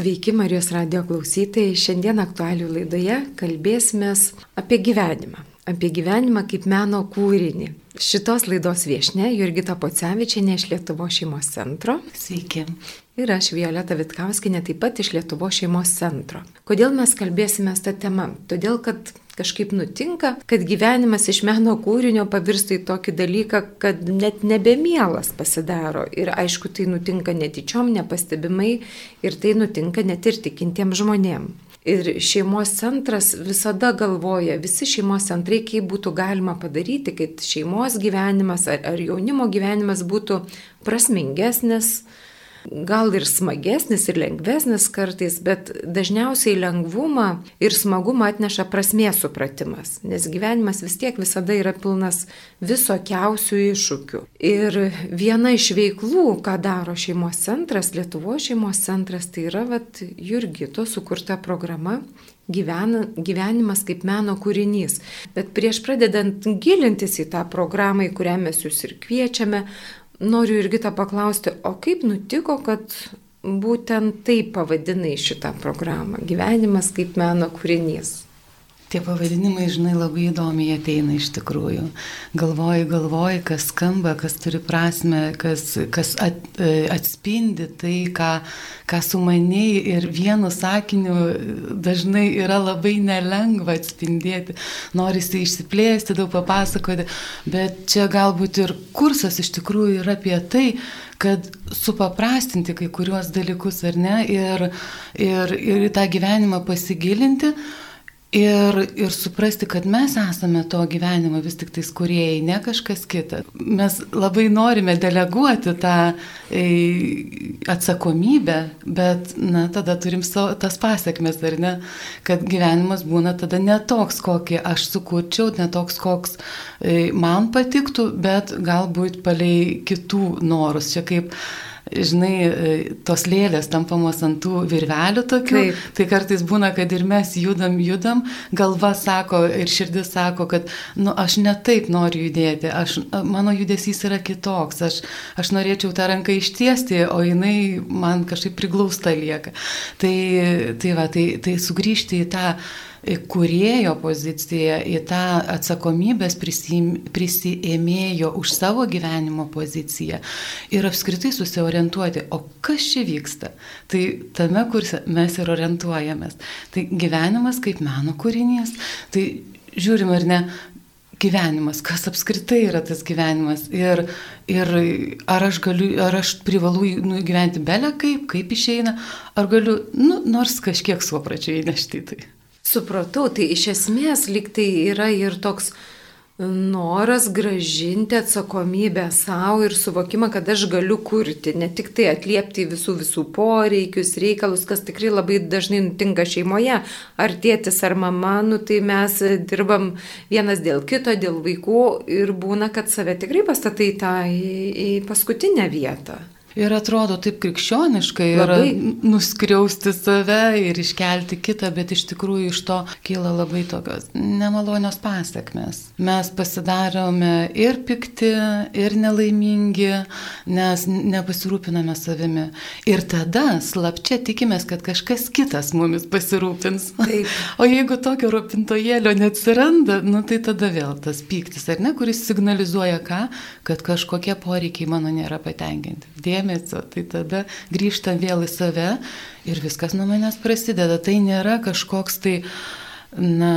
Sveiki Marijos radio klausytojai. Šiandien aktualių laidoje kalbėsime apie gyvenimą. Apie gyvenimą kaip meno kūrinį. Šitos laidos viešne Jurgita Pocevičianė iš Lietuvo šeimos centro. Sveiki. Ir aš Violeta Vitkauskinė taip pat iš Lietuvo šeimos centro. Kodėl mes kalbėsime tą temą? Todėl, kad kažkaip nutinka, kad gyvenimas iš meno kūrinio pavirsta į tokį dalyką, kad net nebemielas pasidaro. Ir aišku, tai nutinka netyčiom, nepastebimai ir tai nutinka net ir tikintiems žmonėms. Ir šeimos centras visada galvoja, visi šeimos centrai, kaip būtų galima padaryti, kad šeimos gyvenimas ar, ar jaunimo gyvenimas būtų prasmingesnis, gal ir smagesnis, ir lengvesnis kartais, bet dažniausiai lengvumą ir smagumą atneša prasmės supratimas, nes gyvenimas vis tiek visada yra pilnas visokiausių iššūkių. Ir viena iš veiklų, ką daro šeimos centras, Lietuvo šeimos centras, tai yra vat, Jurgito sukurta programa gyvena, gyvenimas kaip meno kūrinys. Bet prieš pradedant gilintis į tą programą, į kurią mes jūs ir kviečiame, Noriu irgi tą paklausti, o kaip nutiko, kad būtent taip pavadinai šitą programą - gyvenimas kaip meno kūrinys? Tie pavadinimai, žinai, labai įdomiai ateina iš tikrųjų. Galvoji, galvoji, kas skamba, kas turi prasme, kas, kas at, e, atspindi tai, ką, ką sumaniai ir vienu sakiniu dažnai yra labai nelengva atspindėti. Norisi išsiplėsti, daug papasakoti, bet čia galbūt ir kursas iš tikrųjų yra apie tai, kad supaprastinti kai kuriuos dalykus ar ne ir, ir, ir į tą gyvenimą pasigilinti Ir, ir suprasti, kad mes esame to gyvenimo vis tik tais kuriejai, ne kažkas kitas. Mes labai norime deleguoti tą e, atsakomybę, bet, na, tada turim savo, tas pasiekmes, ar ne, kad gyvenimas būna tada netoks, kokį aš sukurčiau, netoks, koks e, man patiktų, bet galbūt palei kitų norus. Čia kaip žinai, e, tos lėlės tampamos ant tų virvelių tokių, Taip. tai kartais būna, kad ir mes judam, judam, galva sako ir širdis sako, kad, nu, aš ne taip noriu judėti, aš, mano judesys yra kitoks, aš, aš norėčiau tą ranką ištiesti, o jinai man kažkaip priglausta lieka. Tai, tai va, tai, tai sugrįžti į tą kurėjo poziciją, į tą atsakomybės prisėmėjo už savo gyvenimo poziciją ir apskritai susiorientuoti, o kas čia vyksta. Tai tame kurse mes ir orientuojamės. Tai gyvenimas kaip meno kūrinys, tai žiūrim ar ne, gyvenimas, kas apskritai yra tas gyvenimas ir, ir ar aš galiu, ar aš privalu nu, gyventi belę kaip, kaip išeina, ar galiu, nu, nors kažkiek suopračiai įnešti tai. Supratau, tai iš esmės liktai yra ir toks noras gražinti atsakomybę savo ir suvokimą, kad aš galiu kurti, ne tik tai atliepti visų visų poreikius, reikalus, kas tikrai labai dažnai nutinka šeimoje, ar tėtis, ar mama, nu tai mes dirbam vienas dėl kito, dėl vaikų ir būna, kad save tikrai pastatai tą į, į paskutinę vietą. Ir atrodo taip krikščioniškai yra nuskriausti save ir iškelti kitą, bet iš tikrųjų iš to kyla labai tokios nemalonios pasiekmes. Mes pasidarome ir pikti, ir nelaimingi, nes nepasirūpiname savimi. Ir tada slapčia tikimės, kad kažkas kitas mumis pasirūpins. Taip. O jeigu tokio rūpintojėlio neatsiranda, nu, tai tada vėl tas pyktis, ar ne, kuris signalizuoja ką, kad kažkokie poreikiai mano nėra patenkinti. Dėl dėmesio, tai tada grįžtam vėl į save ir viskas nuo manęs prasideda. Tai nėra kažkoks tai, na,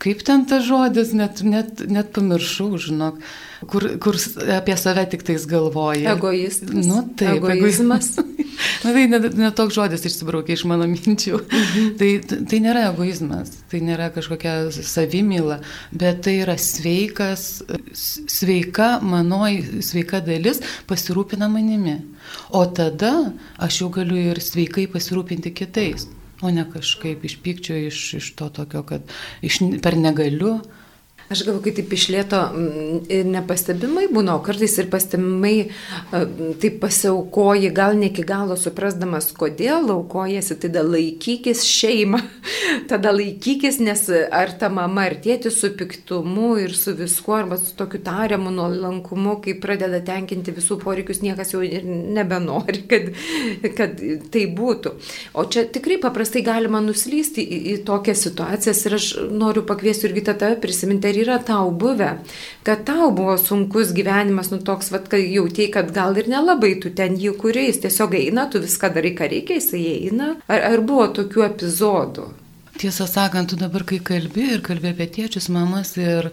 kaip ten tas žodis, net, net, net pamiršau, žinok, kur, kur apie save tik tais galvoja. Egoistas. Nu, taip, egoizmas. Na tai net ne toks žodis išsibraukė iš mano minčių. Mhm. Tai, tai nėra egoizmas, tai nėra kažkokia savimyla, bet tai yra sveikas, sveika manoji, sveika dalis pasirūpina manimi. O tada aš jau galiu ir sveikai pasirūpinti kitais o ne kažkaip iš pykčio, iš, iš to tokio, kad iš, per negaliu. Aš galvoju, kad taip išlėto ir nepastebimai būna, o kartais ir pastebimai taip pasiaukoji, gal ne iki galo suprasdamas, kodėl aukojasi, tada laikykis šeimą, tada laikykis, nes ar ta mama, ar tėtis su piktumu ir su viskuo, arba su tokiu tariamu nuolankumu, kai pradeda tenkinti visų poreikius, niekas jau ir nebenori, kad, kad tai būtų. O čia tikrai paprastai galima nuslysti į, į tokias situacijas ir aš noriu pakviesti irgi tave prisiminti, yra tau buvę, kad tau buvo sunkus gyvenimas, nu toks, vad, kai jautėjai, kad gal ir nelabai tu ten jį kuriais, tiesiog eina, tu viską darai, ką reikia, jisai eina. Ar, ar buvo tokių epizodų? Tiesą sakant, tu dabar, kai kalbi ir kalbi apie tėčius, mamas ir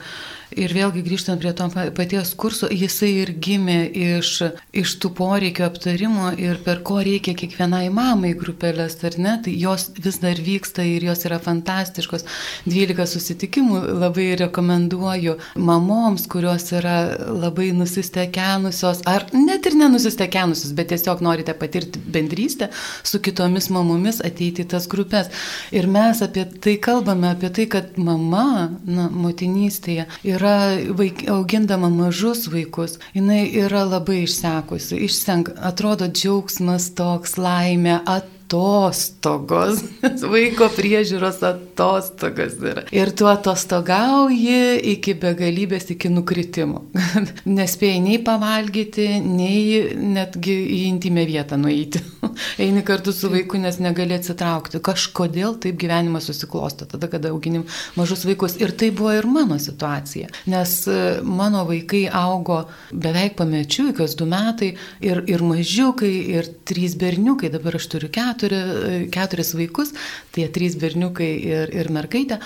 Ir vėlgi grįžtant prie to paties kurso, jisai ir gimė iš, iš tų poreikio aptarimo ir per ko reikia kiekvienai mamai grupelės, ar ne, tai jos vis dar vyksta ir jos yra fantastiškos. 12 susitikimų labai rekomenduoju mamoms, kurios yra labai nusistekenusios, ar net ir nenusistekenusios, bet tiesiog norite patirti bendrystę su kitomis mamomis, ateiti į tas grupės. Ir mes apie tai kalbame, apie tai, kad mama, na, motinystėje yra vaik, augindama mažus vaikus, jinai yra labai išsekusi, išsenk, atrodo džiaugsmas toks, laimė, at atostogos, vaiko priežiūros atostogos yra. Ir tu atostogauji iki begalybės, iki nukritimo. Nespėjai nei pavalgyti, nei netgi į intimę vietą nueiti. Eini kartu su vaiku, nes negali atsitraukti. Kažkodėl taip gyvenimas susiklosto, tada, kada auginim mažus vaikus. Ir tai buvo ir mano situacija. Nes e, mano vaikai augo beveik pamečiui, kas du metai, ir, ir mažiukai, ir trys berniukai, dabar aš turiu keturių keturi, keturis vaikus, tie trys berniukai ir, ir mergaitė.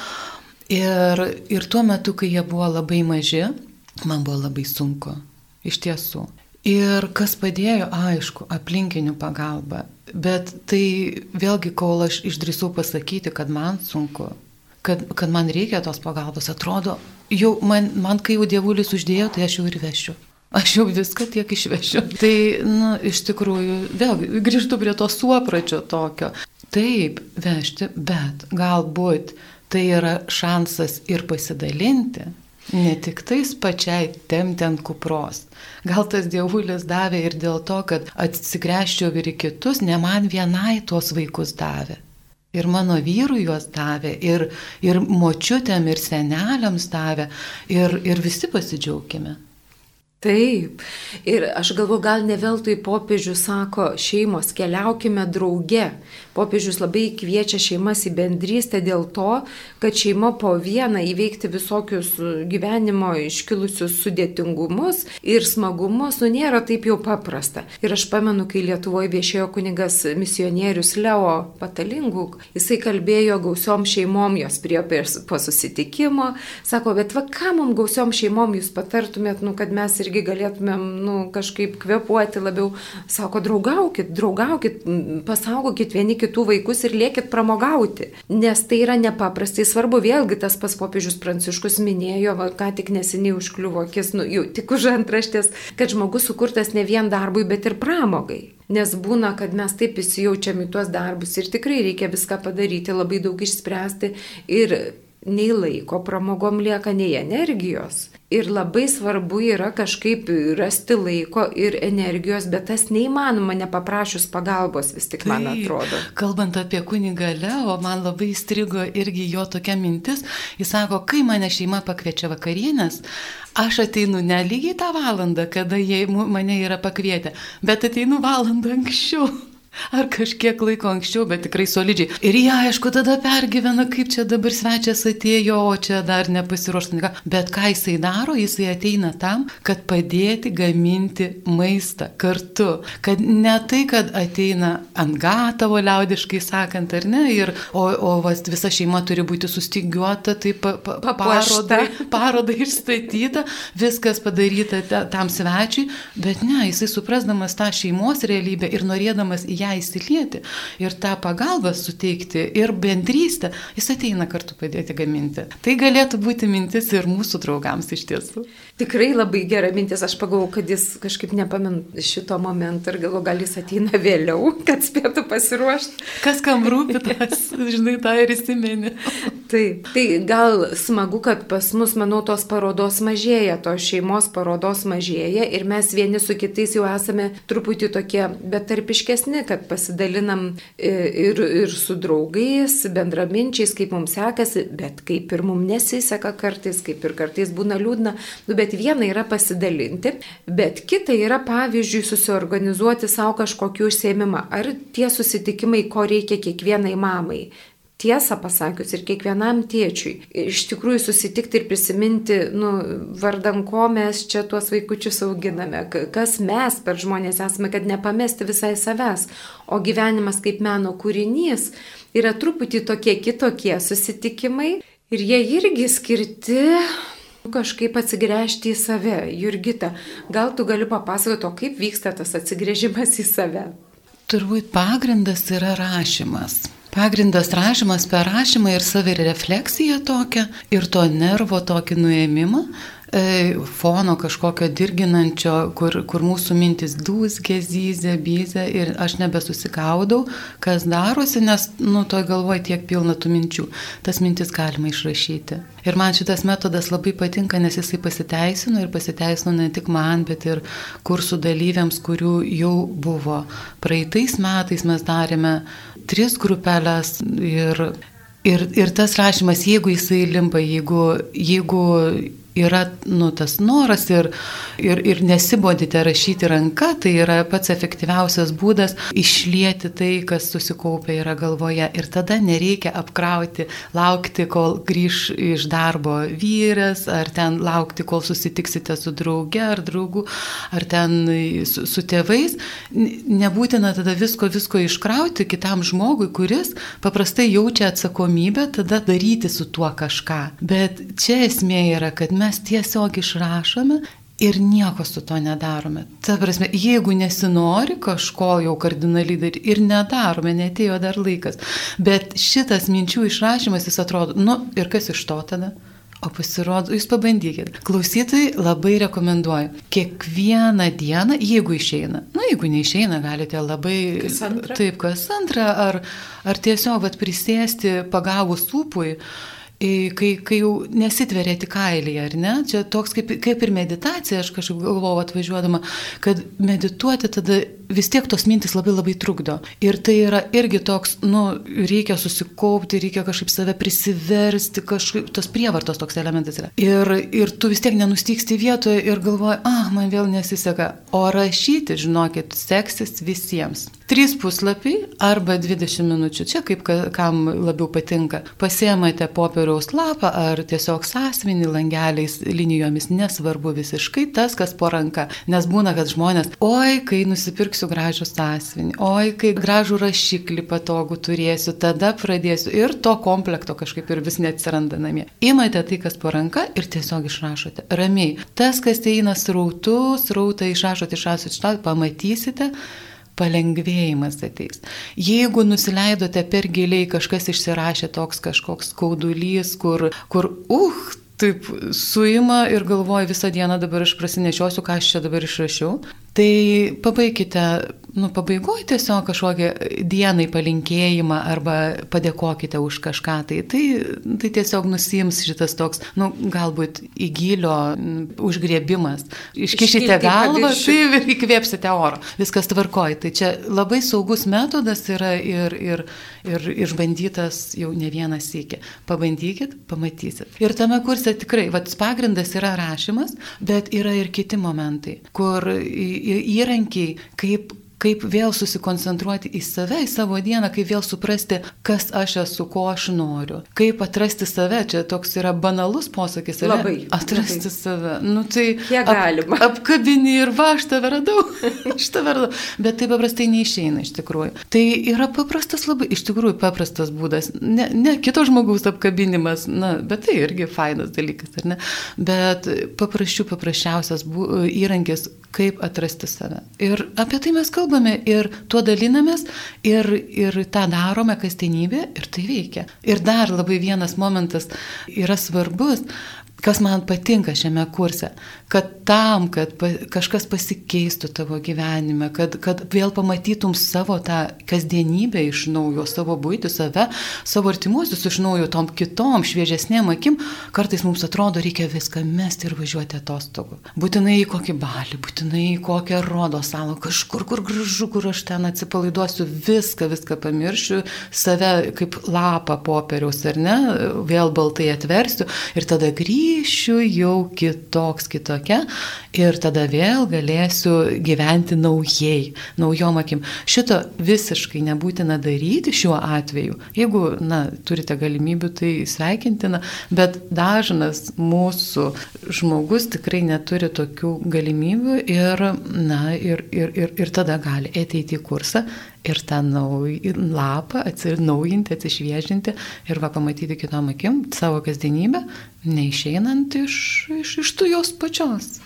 Ir, ir tuo metu, kai jie buvo labai maži, man buvo labai sunku, iš tiesų. Ir kas padėjo, aišku, aplinkinių pagalba. Bet tai vėlgi, kol aš išdrįsau pasakyti, kad man sunku, kad, kad man reikia tos pagalbos, atrodo, jau man, man kai jau dievulis uždėjo, tai aš jau ir vešiu. Aš jau viską tiek išvešiu. Tai, na, iš tikrųjų, vėl grįžtu prie to suopračio tokio. Taip, vežti, bet galbūt tai yra šansas ir pasidalinti. Ne tik tais pačiai temti ant kupros. Gal tas dievulis davė ir dėl to, kad atsigręžčiau ir į kitus, ne man vienai tuos vaikus davė. Ir mano vyrui juos davė, ir, ir močiutėm, ir seneliams davė, ir, ir visi pasidžiaugime. Taip. Ir aš galvoju, gal ne veltui popiežius sako, šeimos keliaukime drauge. Popiežius labai kviečia šeimas į bendrystę dėl to, kad šeima po vieną įveikti visokius gyvenimo iškilusius sudėtingumus ir smagumus, nu nėra taip jau paprasta. Ir aš pamenu, kai Lietuvoje viešėjo kunigas misionierius Leo Patalingų, jisai kalbėjo gausiom šeimom, jos prie po susitikimo, sako, bet va ką mums gausiom šeimom jūs patartumėt, nu, kad mes ir irgi galėtumėm nu, kažkaip kvepuoti labiau. Sako, draugaukit, draugaukit, pasaugokit vieni kitų vaikus ir liekit pramogauti. Nes tai yra nepaprastai svarbu. Vėlgi tas pas popiežius Pranciškus minėjo, va, ką tik neseniai užkliuvo akis, nu, jau tik už antraštės, kad žmogus sukurtas ne vien darbui, bet ir pramogai. Nes būna, kad mes taip įsijaučiam į tuos darbus ir tikrai reikia viską padaryti, labai daug išspręsti ir nei laiko pramogom lieka, nei energijos. Ir labai svarbu yra kažkaip rasti laiko ir energijos, bet tas neįmanoma nepaprašus pagalbos, vis tik man tai, atrodo. Kalbant apie kunigą Leo, man labai įstrigo irgi jo tokia mintis. Jis sako, kai mane šeima pakviečia vakarienės, aš ateinu ne lygiai tą valandą, kada jie mane yra pakvietę, bet ateinu valandą anksčiau. Ar kažkiek laiko anksčiau, bet tikrai solidžiai. Ir jie, aišku, tada pergyvena, kaip čia dabar svečias atėjo, o čia dar nepasiruošta. Bet ką jisai daro, jisai ateina tam, kad padėti gaminti maistą kartu. Kad ne tai, kad ateina ant gatavo, liaudiškai sakant, ar ne, ir, o, o vas, visa šeima turi būti sustygiuota, tai pa, pa, parodai, parodai išstatyta, viskas padaryta tam svečiui, bet ne, jisai suprasdamas tą šeimos realybę ir norėdamas į ją įsilieti ir tą pagalbą suteikti ir bendrystę, jis ateina kartu padėti gaminti. Tai galėtų būti mintis ir mūsų draugams iš tiesų. Tikrai labai gera mintis, aš pagalvoju, kad jis kažkaip nepamin šito momento ir galvoju, gal jis ateina vėliau, kad spėtų pasiruošti. Kas kam rūpi, tas, žinai, tą ir įsimeni. Taip. Tai gal smagu, kad pas mus, manau, tos parodos mažėja, tos šeimos parodos mažėja ir mes vieni su kitais jau esame truputį tokie betarpiškesni, kad pasidalinam e, ir, ir su draugais, bendraminčiais, kaip mums sekasi, bet kaip ir mums nesiseka kartais, kaip ir kartais būna liūdna. Nu, bet viena yra pasidalinti, bet kita yra, pavyzdžiui, susiorganizuoti savo kažkokį užsiemimą. Ar tie susitikimai, ko reikia kiekvienai mamai tiesą pasakius ir kiekvienam tėčiui. Iš tikrųjų susitikti ir prisiminti, nu, vardan ko mes čia tuos vaikučius auginame, kas mes per žmonės esame, kad nepamesti visai savęs. O gyvenimas kaip meno kūrinys yra truputį tokie kitokie susitikimai ir jie irgi skirti kažkaip atsigręžti į save. Jurgita, gal tu gali papasakoti, o kaip vyksta tas atsigrėžimas į save? Turbūt pagrindas yra rašymas. Pagrindas rašymas per rašymą ir savirefleksiją tokią ir to nervo tokį nuėmimą, E, fono kažkokio dirginančio, kur, kur mūsų mintis dūzgė, zyzė, byzė ir aš nebesusikaudau, kas darosi, nes, nu, toj galvoje tiek pilna tų minčių. Tas mintis galima išrašyti. Ir man šitas metodas labai patinka, nes jisai pasiteisino ir pasiteisino ne tik man, bet ir kursų dalyviams, kurių jau buvo. Praeitais metais mes darėme tris grupelės ir Ir, ir tas rašymas, jeigu jisai limpa, jeigu, jeigu yra nu, tas noras ir, ir, ir nesibodite rašyti ranka, tai yra pats efektyviausias būdas išlieti tai, kas susikaupia yra galvoje. Ir tada nereikia apkrauti, laukti, kol grįž iš darbo vyras, ar ten laukti, kol susitiksite su drauge ar draugu, ar ten su, su tėvais. Nebūtina tada visko, visko iškrauti kitam žmogui, kuris paprastai jaučia atsakomybę tada daryti su tuo kažką. Bet čia esmė yra, kad mes tiesiog išrašome ir nieko su to nedarome. Ta prasme, jeigu nesinori kažko jau kardinaliai daryti ir nedarome, netėjo dar laikas. Bet šitas minčių išrašymas, jis atrodo, nu ir kas iš to tada? O pasirodo, jūs pabandykit. Klausytojai labai rekomenduoju. Kiekvieną dieną, jeigu išeina, na, jeigu neišeina, galite labai... Kas antra? Taip, kas antrą, ar, ar tiesiog vat, prisėsti pagavus upui kai, kai jau nesitveria tik kailėje, ar ne? Čia toks kaip, kaip ir meditacija, aš kažkaip galvoju atvažiuodama, kad medituoti tada vis tiek tos mintis labai labai trukdo. Ir tai yra irgi toks, nu, reikia susikaupti, reikia kažkaip save prisiversti, kažkaip tos prievartos toks elementas yra. Ir, ir tu vis tiek nenustyksti vietoje ir galvoji, ah, man vėl nesiseka. O rašyti, žinokit, seksis visiems. Trys puslapiai arba 20 minučių, čia kaip kam labiau patinka. Pasiemate popieriaus lapą ar tiesiog sąsvinį langeliais, linijomis, nesvarbu visiškai tas, kas po ranka. Nes būna, kad žmonės, oi, kai nusipirksiu gražų sąsvinį, oi, kai gražų rašiklį patogų turėsiu, tada pradėsiu ir to komplekto kažkaip ir vis neatsiranda namie. Įmate tai, kas po ranka ir tiesiog išrašote. Ramiai. Tas, kas eina srautu, srautą išrašote, išrašote, išrašote, pamatysite palengvėjimas ateis. Jeigu nusileidote per giliai, kažkas išsirašė toks kažkoks skaudulys, kur, kur, uh, taip suima ir galvoja visą dieną dabar aš prasinešiosiu, ką aš čia dabar išrašiau, Tai pabaikite, nu, pabaigoje tiesiog kažkokią dienai palinkėjimą arba padėkokite už kažką. Tai, tai, tai tiesiog nusims šitas toks, nu, galbūt įgylio užgriebimas. Iškišite galvą, tai ir įkvėpsite oro. Viskas tvarkoja. Tai čia labai saugus metodas yra ir, ir, ir išbandytas jau ne vienas iki. Pabandykit, pamatysit. Ir tame kurse tikrai, vats pagrindas yra rašymas, bet yra ir kiti momentai, kur įrankiai, kaip kaip vėl susikoncentruoti į save, į savo dieną, kaip vėl suprasti, kas aš esu, ko aš noriu, kaip atrasti save, čia toks yra banalus posakis, ar labai. Atrasti labai. save. Nu, tai Kiek galima. Ap, apkabini ir va, aš tave radau, aš tave radau, bet tai paprastai neišeina iš tikrųjų. Tai yra paprastas labai, iš tikrųjų paprastas būdas, ne, ne kito žmogaus apkabinimas, na, bet tai irgi fainas dalykas, ar ne, bet paprasčių paprasčiausias bū, įrankis, kaip atrasti save. Ir apie tai mes kalbame ir tuo dalinamės ir, ir tą darome kasdienybė ir tai veikia. Ir dar labai vienas momentas yra svarbus, kas man patinka šiame kurse, kad tam, kad pa, kažkas pasikeistų tavo gyvenime, kad, kad vėl pamatytum savo tą kasdienybę iš naujo, savo būti, save, savo artimuosius iš naujo, tom kitom, šviežesnėm akim, kartais mums atrodo, reikia viską mesti ir važiuoti atostogų. Būtinai į kokį balį, būtinai į kokią rodo salą, kažkur, kur gražu, kur aš ten atsipalaiduosiu, viską, viską pamiršiu, save kaip lapą popieriaus, ar ne, vėl baltai atversiu ir tada grįšiu jau kitoks, kitokia ir tada vėl galėsiu gyventi naujai, naujom akim. Šito visiškai nebūtina daryti šiuo atveju. Jeigu, na, turite galimybių, tai sveikintina, bet dažnas mūsų žmogus tikrai neturi tokių galimybių ir, na, ir, ir, ir, ir tada gali ateiti į kursą ir tą nauj, lapą atsinaujinti, atsišviežinti ir va pamatyti kitom akim savo kasdienybę, neišeinant iš, iš, iš tu jos pačios.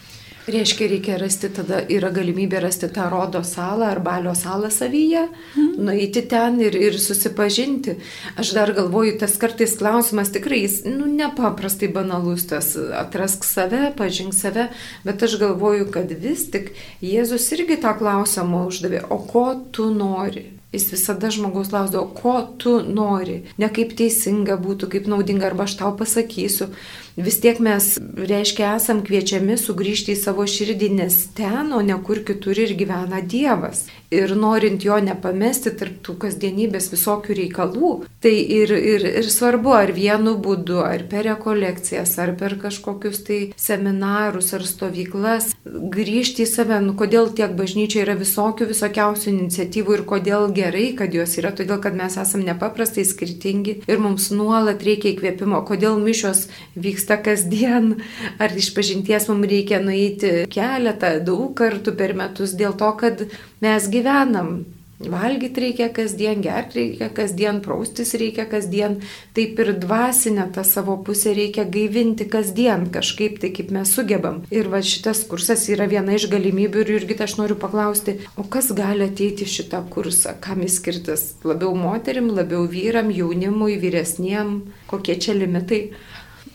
Reiškia, reikia rasti tada, yra galimybė rasti tą rodo salą ar balio salą savyje, mm. nueiti ten ir, ir susipažinti. Aš dar galvoju, tas kartais klausimas tikrai, jis, nu, nepaprastai banalus, tas atrask save, pažink save, bet aš galvoju, kad vis tik Jėzus irgi tą klausimą uždavė, o ko tu nori? Jis visada žmogaus klausdavo, ko tu nori, ne kaip teisinga būtų, kaip naudinga, arba aš tau pasakysiu vis tiek mes, reiškia, esam kviečiami sugrįžti į savo širdį, nes ten, o ne kur kitur ir gyvena Dievas. Ir norint jo nepamesti tarp tų kasdienybės visokių reikalų, tai ir, ir, ir svarbu, ar vienu būdu, ar per rekolekcijas, ar per kažkokius tai seminarus ar stovyklas, grįžti į save, nu kodėl tiek bažnyčia yra visokių visokiausių iniciatyvų ir kodėl gerai, kad jos yra, todėl kad mes esame nepaprastai skirtingi ir mums nuolat reikia įkvėpimo, kodėl mišios vyksta vyksta kasdien, ar iš pažinties mums reikia nueiti keletą, daug kartų per metus dėl to, kad mes gyvenam. Valgyti reikia kasdien, gerti reikia kasdien, praustis reikia kasdien, taip ir dvasinę tą savo pusę reikia gaivinti kasdien, kažkaip tai kaip mes sugebam. Ir va šitas kursas yra viena iš galimybių ir irgi aš noriu paklausti, o kas gali ateiti šitą kursą, kam jis skirtas? Labiau moterim, labiau vyram, jaunimui, vyresniem, kokie čia limitai?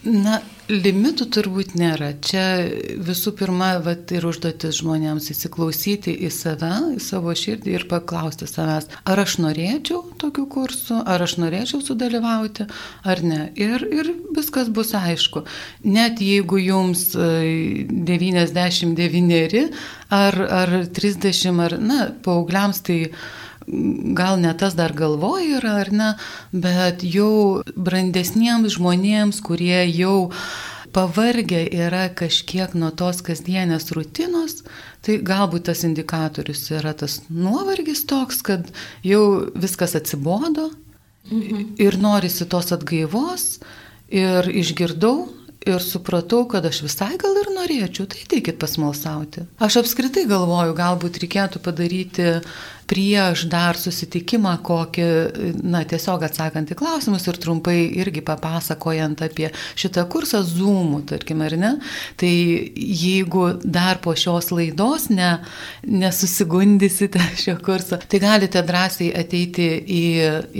Na, limitų turbūt nėra. Čia visų pirma, vat, ir užduotis žmonėms įsiklausyti į save, į savo širdį ir paklausti savęs, ar aš norėčiau tokių kursų, ar aš norėčiau sudalyvauti, ar ne. Ir, ir viskas bus aišku. Net jeigu jums 99 e, ar, ar 30, ar, na, paaugliams tai gal ne tas dar galvoja yra, ar ne, bet jau brandesniems žmonėms, kurie jau pavargę yra kažkiek nuo tos kasdienės rutinos, tai galbūt tas indikatorius yra tas nuovargis toks, kad jau viskas atsibodo mhm. ir norisi tos atgaivos ir išgirdau ir supratau, kad aš visai gal ir norėčiau, tai teikit pasmalsauti. Aš apskritai galvoju, galbūt reikėtų padaryti prieš dar susitikimą kokį, na, tiesiog atsakant į klausimus ir trumpai irgi papasakojant apie šitą kursą Zoom'u, tarkim, ar ne, tai jeigu dar po šios laidos ne, nesusigundysite šio kurso, tai galite drąsiai ateiti į,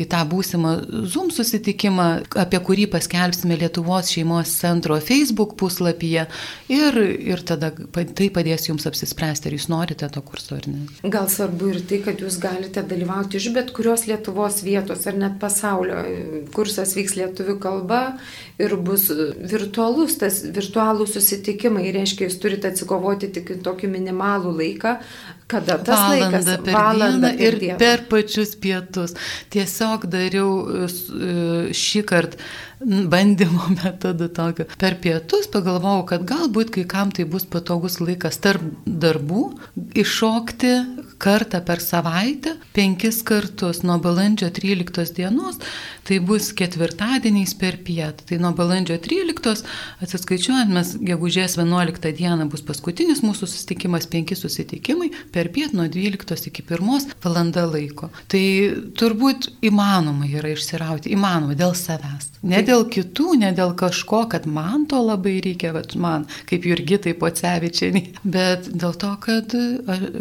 į tą būsimą Zoom susitikimą, apie kurį paskelbsime Lietuvos šeimos centro Facebook puslapyje ir, ir tada tai padės jums apsispręsti, ar jūs norite to kurso ar ne. Gal svarbu ir tai, kad kad jūs galite dalyvauti iš bet kurios Lietuvos vietos ar net pasaulio. Kursas vyks lietuvių kalba ir bus virtualus, tas virtualų susitikimai. Reiškia, jūs turite atsikovoti tik tokį minimalų laiką, kada tas valandą laikas. Per valandą per ir dieną. per pačius pietus. Tiesiog dariau e, šį kartą bandymo metodu tokio. Per pietus pagalvojau, kad galbūt kai kam tai bus patogus laikas tarp darbų iššokti kartą per savaitę, penkis kartus nuo balandžio 13 dienos, tai bus ketvirtadieniais per pietą. Tai nuo balandžio 13 atsiskaičiuojant, mes gegužės 11 dieną bus paskutinis mūsų susitikimas, penki susitikimai per pietą nuo 12 iki 1 valanda laiko. Tai turbūt įmanoma yra išsirauti, įmanoma dėl savęs. Ne dėl kitų, ne dėl kažko, kad man to labai reikia, bet man, kaip Jurgitai Pocevičiai, bet dėl to, kad,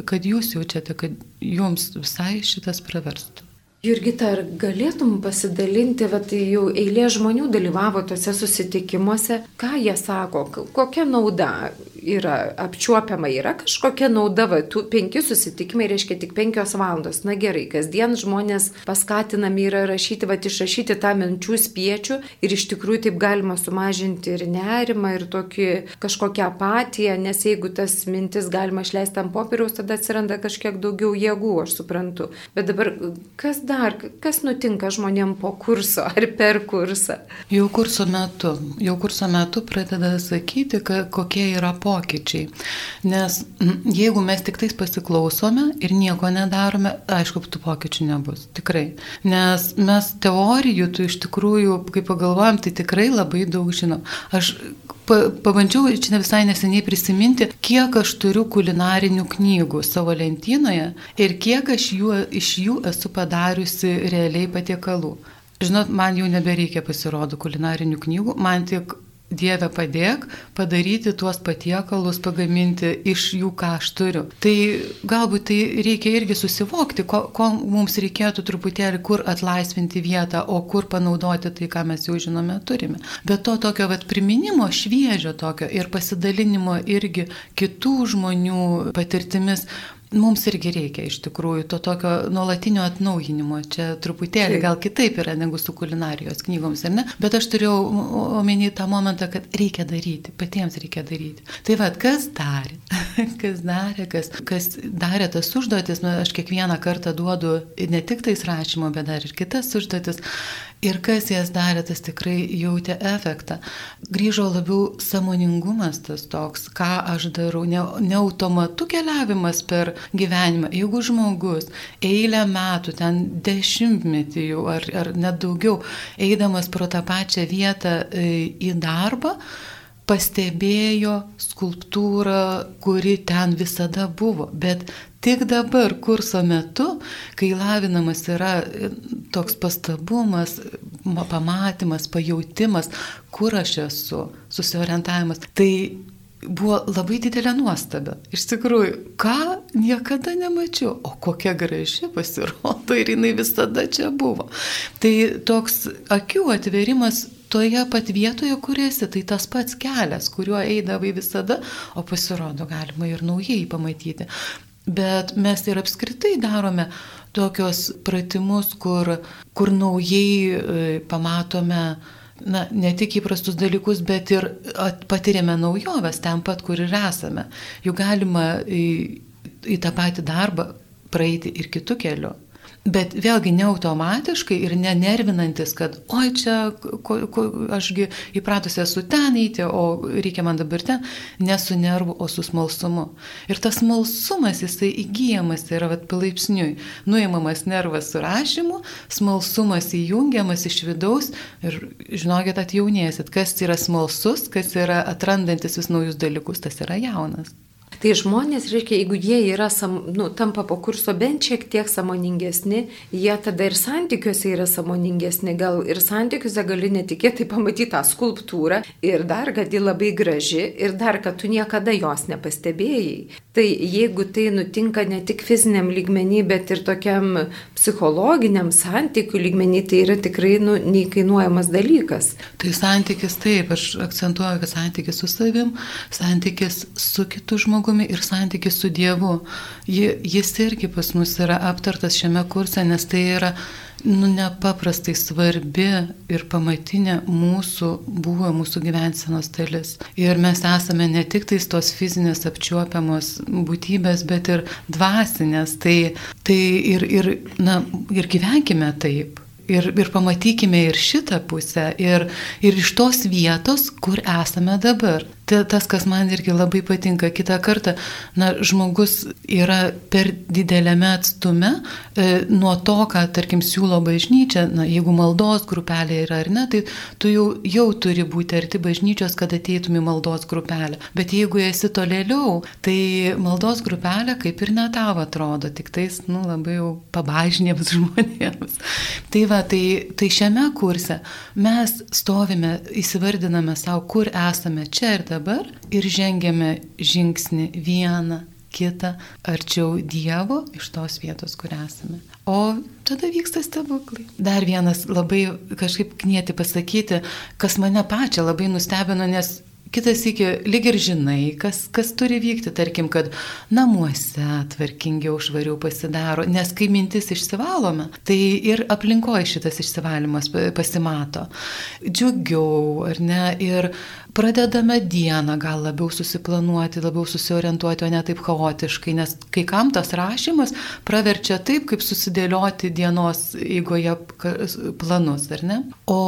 kad jūs jaučiate, kad jums visai šitas praverstų. Jurgita, ar galėtum pasidalinti, tai jau eilė žmonių dalyvavo tose susitikimuose, ką jie sako, kokia nauda yra apčiuopiama, yra kažkokia nauda, va, tų penki susitikimai reiškia tik penkios valandos. Na gerai, kasdien žmonės paskatinami yra rašyti, va, išrašyti tą minčių spiečių ir iš tikrųjų taip galima sumažinti ir nerimą, ir tokį kažkokią apatiją, nes jeigu tas mintis galima išleisti ant popieriaus, tada atsiranda kažkiek daugiau jėgų, aš suprantu. Bet dabar kas dar, kas nutinka žmonėm po kurso ar per kursą? Jau kurso metu, jau kurso metu pradeda sakyti, ka, kokie yra pokyčiai. Nes jeigu mes tik tais pasiklausome ir nieko nedarome, aišku, tų pokyčių nebus. Tikrai. Nes mes teorijų, tu iš tikrųjų, kai pagalvojam, tai tikrai labai daug žinom. Aš pabandžiau čia visai neseniai prisiminti, kiek aš turiu kulinarinių knygų savo lentynoje ir kiek aš jų, iš jų esu padariusi realiai patiekalų. Žinot, man jau nebereikia pasirodo kulinarinių knygų, man tik Dieve padėk padaryti tuos patiekalus, pagaminti iš jų, ką aš turiu. Tai galbūt tai reikia irgi susivokti, ko, ko mums reikėtų truputėlį, kur atlaisvinti vietą, o kur panaudoti tai, ką mes jau žinome, turime. Bet to tokio vat, priminimo šviežio tokio ir pasidalinimo irgi kitų žmonių patirtimis Mums irgi reikia iš tikrųjų to tokio nuolatinio atnaujinimo. Čia truputėlį gal kitaip yra negu su kulinarijos knygoms, ar ne? Bet aš turėjau omeny tą momentą, kad reikia daryti, patiems reikia daryti. Tai vad, kas darė? kas darė, kas, kas darė tas užduotis, nu, aš kiekvieną kartą duodu ne tik tais rašymo, bet dar ir kitas užduotis. Ir kas jas darė, tas tikrai jautė efektą. Grįžo labiau samoningumas tas toks, ką aš darau, ne, ne automatu keliavimas per gyvenimą. Jeigu žmogus eilę metų, ten dešimtmetį jau ar, ar net daugiau, eidamas pro tą pačią vietą e, į darbą, pastebėjo skulptūrą, kuri ten visada buvo, bet Tik dabar kurso metu, kai lavinamas yra e, toks pastabumas, pamatymas, pajautimas, kur aš esu, susiorientavimas, tai buvo labai didelė nuostaba. Iš tikrųjų, ką niekada nemačiau, o kokia graži pasirodo ir jinai visada čia buvo. Tai toks akių atverimas toje pat vietoje, kur esi, tai tas pats kelias, kuriuo eidavai visada, o pasirodo galima ir naujai pamatyti. Bet mes ir apskritai darome tokios pratimus, kur, kur naujai e, pamatome na, ne tik įprastus dalykus, bet ir patiriame naujoves ten pat, kur ir esame. Juk galima į, į tą patį darbą praeiti ir kitų kelių. Bet vėlgi ne automatiškai ir nenervinantis, kad oi čia, ko, ko, ašgi įpratusi esu ten eiti, o reikia man dabar ten, ne su nervu, o su smalsumu. Ir tas smalsumas jisai įgyjamas yra vat, palaipsniui. Nuimamas nervas su rašymu, smalsumas įjungiamas iš vidaus ir žinokit atjaunėsit, kas yra smalsus, kas yra atrandantis vis naujus dalykus, tas yra jaunas. Tai žmonės, reiškia, jeigu jie yra, sam, nu, tampa po kurso bent šiek tiek samoningesni, jie tada ir santykiuose yra samoningesni, gal ir santykiuose gali netikėtai pamatyti tą skulptūrą ir dar, kad ji labai graži ir dar, kad tu niekada jos nepastebėjai. Tai jeigu tai nutinka ne tik fiziniam lygmenį, bet ir tokiam psichologiniam santykių lygmenį, tai yra tikrai nu, neįkainuojamas dalykas. Tai santykis taip, aš akcentuoju, kad santykis su savim, santykis su kitu žmogu žmogumi ir santykis su Dievu. Jis irgi pas mus yra aptartas šiame kurse, nes tai yra nu, nepaprastai svarbi ir pamatinė mūsų buvo, mūsų gyvensenos dalis. Ir mes esame ne tik tais tos fizinės apčiuopiamos būtybės, bet ir dvasinės. Tai, tai ir, ir, na, ir gyvenkime taip. Ir, ir pamatykime ir šitą pusę, ir, ir iš tos vietos, kur esame dabar tas, kas man irgi labai patinka, kitą kartą, na, žmogus yra per didelėme atstume e, nuo to, ką, tarkim, siūlo bažnyčia, na, jeigu maldos grupelė yra ar ne, tai tu jau, jau turi būti arti bažnyčios, kad ateitum į maldos grupelę. Bet jeigu esi tolėliau, tai maldos grupelė kaip ir ne tavo atrodo, tik tais, nu, labai jau pabažniems žmonėms. Tai va, tai, tai šiame kurse mes stovime, įsivardiname savo, kur esame čia ir dabar dabar ir žengiame žingsnį vieną kitą arčiau Dievo iš tos vietos, kur esame. O tada vyksta stebuklai. Dar vienas labai kažkaip knieti pasakyti, kas mane pačią labai nustebino, nes Kitas iki, lyg ir žinai, kas, kas turi vykti, tarkim, kad namuose tvarkingiau, švariau pasidaro, nes kai mintis išsivalome, tai ir aplinkoje šitas išsivalymas pasimato. Džiugiau, ar ne, ir pradedame dieną gal labiau susiplanuoti, labiau susiorientuoti, o ne taip chaotiškai, nes kai kam tas rašymas praverčia taip, kaip susidėlioti dienos eigoje planus, ar ne? O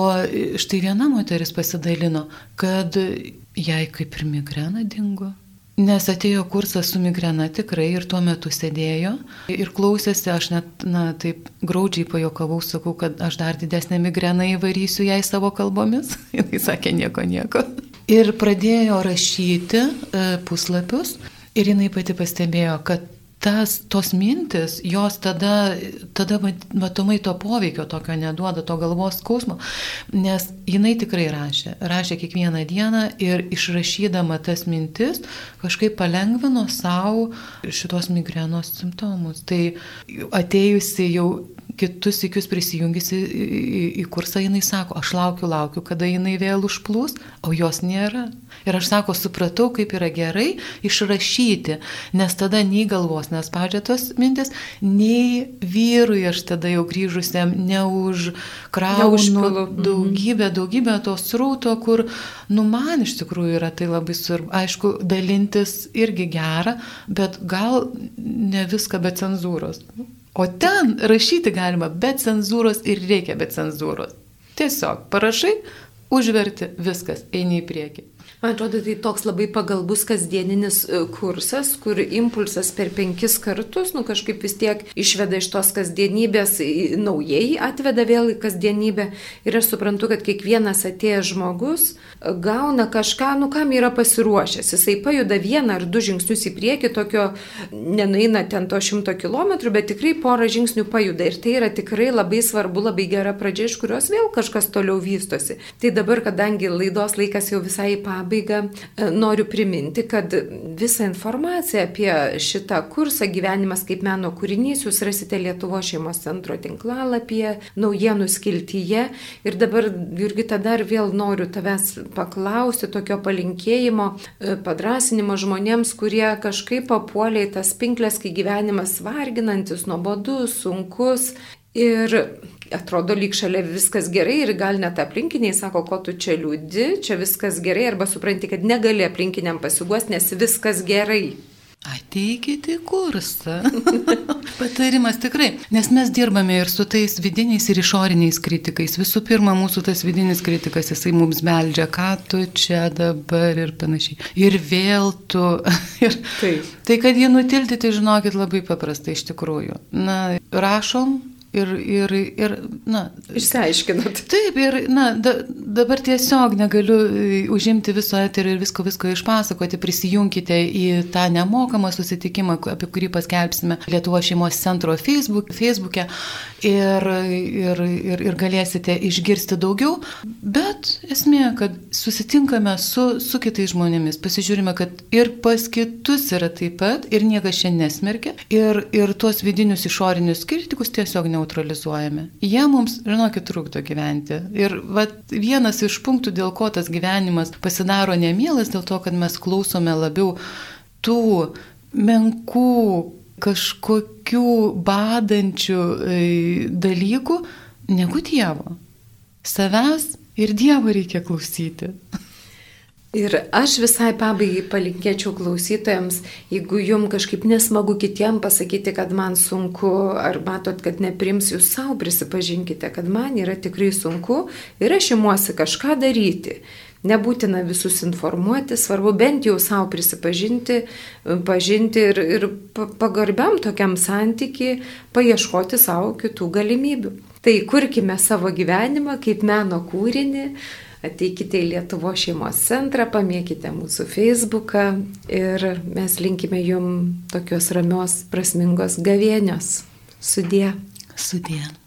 štai viena moteris pasidalino, kad jai kaip ir migrena dingo. Nes atėjo kursas su migrena tikrai ir tuo metu sėdėjo ir klausėsi, aš net, na, taip graudžiai pajokavau, sakau, kad aš dar didesnę migreną įvarysiu jai savo kalbomis. Jis sakė nieko, nieko. Ir pradėjo rašyti e, puslapius. Ir jinai pati pastebėjo, kad tas, tos mintis, jos tada, tada matomai to poveikio tokio neduoda, to galvos skausmo, nes jinai tikrai rašė, rašė kiekvieną dieną ir išrašydama tas mintis kažkaip palengvino savo šitos migrenos simptomus. Tai atėjusi jau kitus įkius prisijungysi į, į, į kursą, jinai sako, aš laukiu, laukiu, kada jinai vėl užplūs, o jos nėra. Ir aš sako, supratau, kaip yra gerai išrašyti, nes tada nei galvos nespaudžia tos mintis, nei vyrui aš tada jau grįžusiam neužkraunu mhm. daugybę, daugybę to srauto, kur, nu man iš tikrųjų yra tai labai svarbu. Aišku, dalintis irgi gera, bet gal ne viską be cenzūros. O ten rašyti galima be cenzūros ir reikia be cenzūros. Tiesiog parašai, užverti, viskas, eini į priekį. Man atrodo, tai toks labai pagalbus kasdieninis e, kursas, kur impulsas per penkis kartus, nu kažkaip vis tiek išveda iš tos kasdienybės, naujai atveda vėl į kasdienybę. Ir aš suprantu, kad kiekvienas atėjęs žmogus gauna kažką, nu kam yra pasiruošęs. Jisai pajuda vieną ar du žingsnius į priekį, tokio nenueina ten to šimto kilometrų, bet tikrai porą žingsnių pajuda. Ir tai yra tikrai labai svarbu, labai gera pradžia, iš kurios vėl kažkas toliau vystosi. Tai dabar, kadangi laidos laikas jau visai į pabaigą, pabaigą e, noriu priminti, kad visą informaciją apie šitą kursą Gyvenimas kaip meno kūrinys jūs rasite Lietuvo šeimos centro tinklalapyje, naujienų skiltyje. Ir dabar, Jurgita, dar vėl noriu tavęs paklausti tokio palinkėjimo, e, padrasinimo žmonėms, kurie kažkaip papuolė į tas pinklės, kai gyvenimas varginantis, nuobodus, sunkus. Ir atrodo lyg šalia viskas gerai ir gal net aplinkiniai sako, ko tu čia liūdi, čia viskas gerai, arba supranti, kad negali aplinkiniam pasiguos, nes viskas gerai. Ateikite į kursą. Patarimas tikrai, nes mes dirbame ir su tais vidiniais ir išoriniais kritikais. Visų pirma, mūsų tas vidinis kritikas, jisai mums beldžia, ką tu čia dabar ir panašiai. Ir vėl tu. ir, Taip. Tai kad jį nutilti, tai žinokit labai paprastai iš tikrųjų. Na, rašom, Ir, ir, ir, na. Išsiaiškinot. Taip, ir, na, da, dabar tiesiog negaliu e, užimti viso eterio ir visko, visko išpasakoti. Prisijunkite į tą nemokamą susitikimą, apie kurį paskelbsime Lietuvo šeimos centro Facebook, Facebook'e ir, ir, ir, ir galėsite išgirsti daugiau. Bet esmė, kad susitinkame su, su kitais žmonėmis, pasižiūrime, kad ir pas kitus yra taip pat ir niekas šiandien nesmerkia. Ir, ir tuos vidinius išorinius kritikus tiesiog neužtenka neutralizuojami. Jie mums, žinokit, trukdo gyventi. Ir vat, vienas iš punktų, dėl ko tas gyvenimas pasidaro nemielas, dėl to, kad mes klausome labiau tų menkų kažkokių badančių e, dalykų negu Dievo. Savęs ir Dievo reikia klausyti. Ir aš visai pabaigai palinkėčiau klausytojams, jeigu jum kažkaip nesmagu kitiem pasakyti, kad man sunku, ar matot, kad neprims jūs savo, prisipažinkite, kad man yra tikrai sunku ir aš imuosi kažką daryti. Nebūtina visus informuoti, svarbu bent jau savo prisipažinti, pažinti ir, ir pagarbiam tokiam santyki, paieškoti savo kitų galimybių. Tai kurkime savo gyvenimą kaip meno kūrinį ateikite į Lietuvo šeimos centrą, pamėkite mūsų Facebooką ir mes linkime jum tokios ramios, prasmingos gavienios. Sudė. Sudė.